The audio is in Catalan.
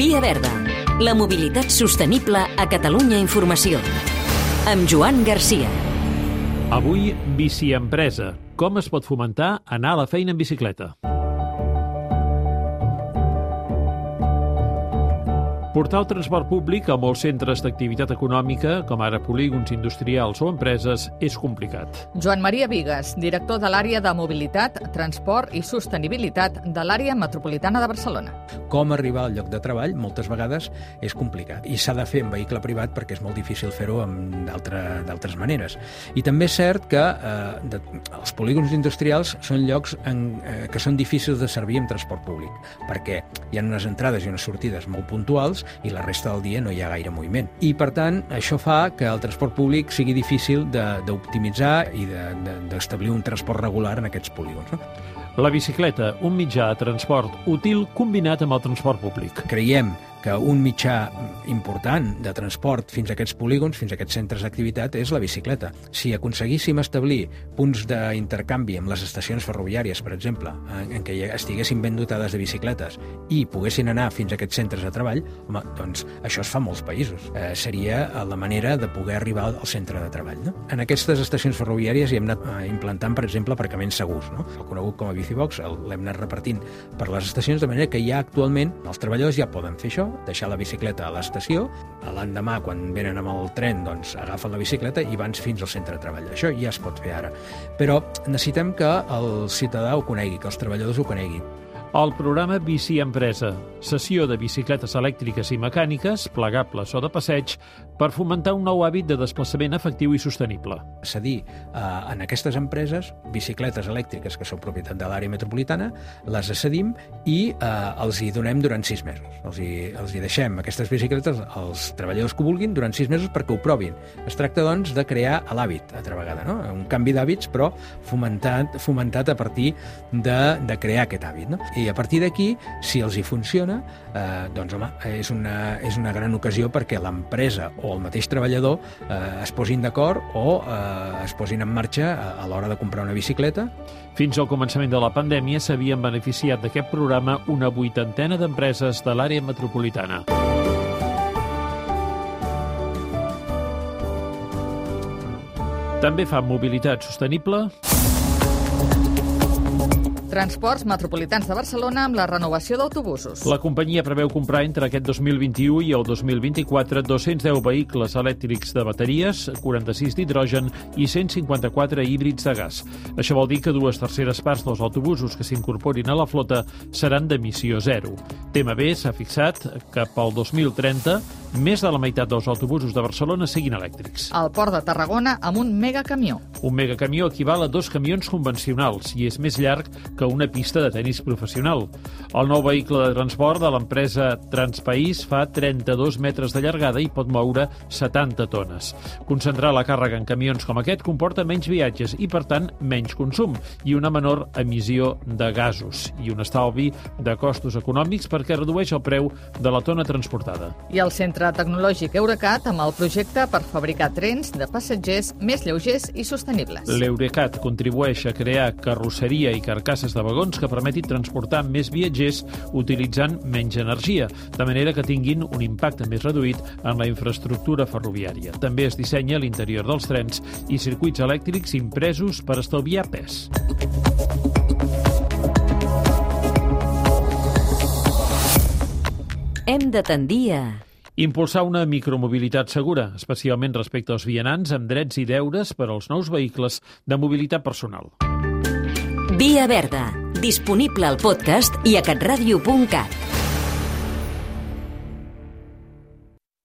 Via Verda. La mobilitat sostenible a Catalunya Informació. Amb Joan Garcia. Avui, biciempresa. Com es pot fomentar anar a la feina en bicicleta? Portar el transport públic a molts centres d'activitat econòmica, com ara polígons industrials o empreses, és complicat. Joan Maria Vigues, director de l'àrea de mobilitat, transport i sostenibilitat de l'àrea metropolitana de Barcelona. Com arribar al lloc de treball moltes vegades és complicat i s'ha de fer en vehicle privat perquè és molt difícil fer-ho d'altres maneres. I també és cert que eh, de, els polígons industrials són llocs en, eh, que són difícils de servir amb transport públic perquè hi ha unes entrades i unes sortides molt puntuals hores i la resta del dia no hi ha gaire moviment. I, per tant, això fa que el transport públic sigui difícil d'optimitzar i d'establir de, de, un transport regular en aquests polígons. No? La bicicleta, un mitjà de transport útil combinat amb el transport públic. Creiem que un mitjà important de transport fins a aquests polígons, fins a aquests centres d'activitat, és la bicicleta. Si aconseguíssim establir punts d'intercanvi amb les estacions ferroviàries, per exemple, en, en què estiguessin ben dotades de bicicletes i poguessin anar fins a aquests centres de treball, home, doncs això es fa a molts països. Eh, seria la manera de poder arribar al centre de treball. No? En aquestes estacions ferroviàries hi hem anat eh, implantant, per exemple, aparcaments segurs. No? El conegut com a Bicibox l'hem anat repartint per les estacions, de manera que ja actualment els treballadors ja poden fer això, deixar la bicicleta a l'estació, l'endemà, quan venen amb el tren, doncs agafen la bicicleta i van fins al centre de treball. Això ja es pot fer ara. Però necessitem que el ciutadà ho conegui, que els treballadors ho coneguin. El programa Bici Empresa, sessió de bicicletes elèctriques i mecàniques, plegables o de passeig, per fomentar un nou hàbit de desplaçament efectiu i sostenible. Cedir eh, en aquestes empreses bicicletes elèctriques que són propietat de l'àrea metropolitana, les cedim i eh, els hi donem durant sis mesos. Els hi, els hi deixem aquestes bicicletes als treballadors que vulguin durant sis mesos perquè ho provin. Es tracta, doncs, de crear l'hàbit, altra vegada, no? un canvi d'hàbits, però fomentat, fomentat a partir de, de crear aquest hàbit. No? A partir d'aquí, si els hi funciona, eh, doncs home, és una, és una gran ocasió perquè l'empresa o el mateix treballador eh, es posin d'acord o eh, es posin en marxa a, a l'hora de comprar una bicicleta. Fins al començament de la pandèmia s'havien beneficiat d'aquest programa una vuitantena d'empreses de l'àrea metropolitana. També fa mobilitat sostenible Transports Metropolitans de Barcelona amb la renovació d'autobusos. La companyia preveu comprar entre aquest 2021 i el 2024 210 vehicles elèctrics de bateries, 46 d'hidrogen i 154 híbrids de gas. Això vol dir que dues terceres parts dels autobusos que s'incorporin a la flota seran d'emissió zero. TMB s'ha fixat que pel 2030 més de la meitat dels autobusos de Barcelona siguin elèctrics. Al port de Tarragona amb un megacamió. Un megacamió equival a dos camions convencionals i és més llarg que una pista de tennis professional. El nou vehicle de transport de l'empresa Transpaís fa 32 metres de llargada i pot moure 70 tones. Concentrar la càrrega en camions com aquest comporta menys viatges i, per tant, menys consum i una menor emissió de gasos i un estalvi de costos econòmics perquè redueix el preu de la tona transportada. I el Centre Tecnològic Eurecat amb el projecte per fabricar trens de passatgers més lleugers i sostenibles. L'Eurecat contribueix a crear carrosseria i carcasses de vagons que permetin transportar més viatgers utilitzant menys energia, de manera que tinguin un impacte més reduït en la infraestructura ferroviària. També es dissenya l'interior dels trens i circuits elèctrics impresos per estalviar pes. Hem de tendir a... Impulsar una micromobilitat segura, especialment respecte als vianants amb drets i deures per als nous vehicles de mobilitat personal. Via Verda, disponible al podcast i a catradio.cat.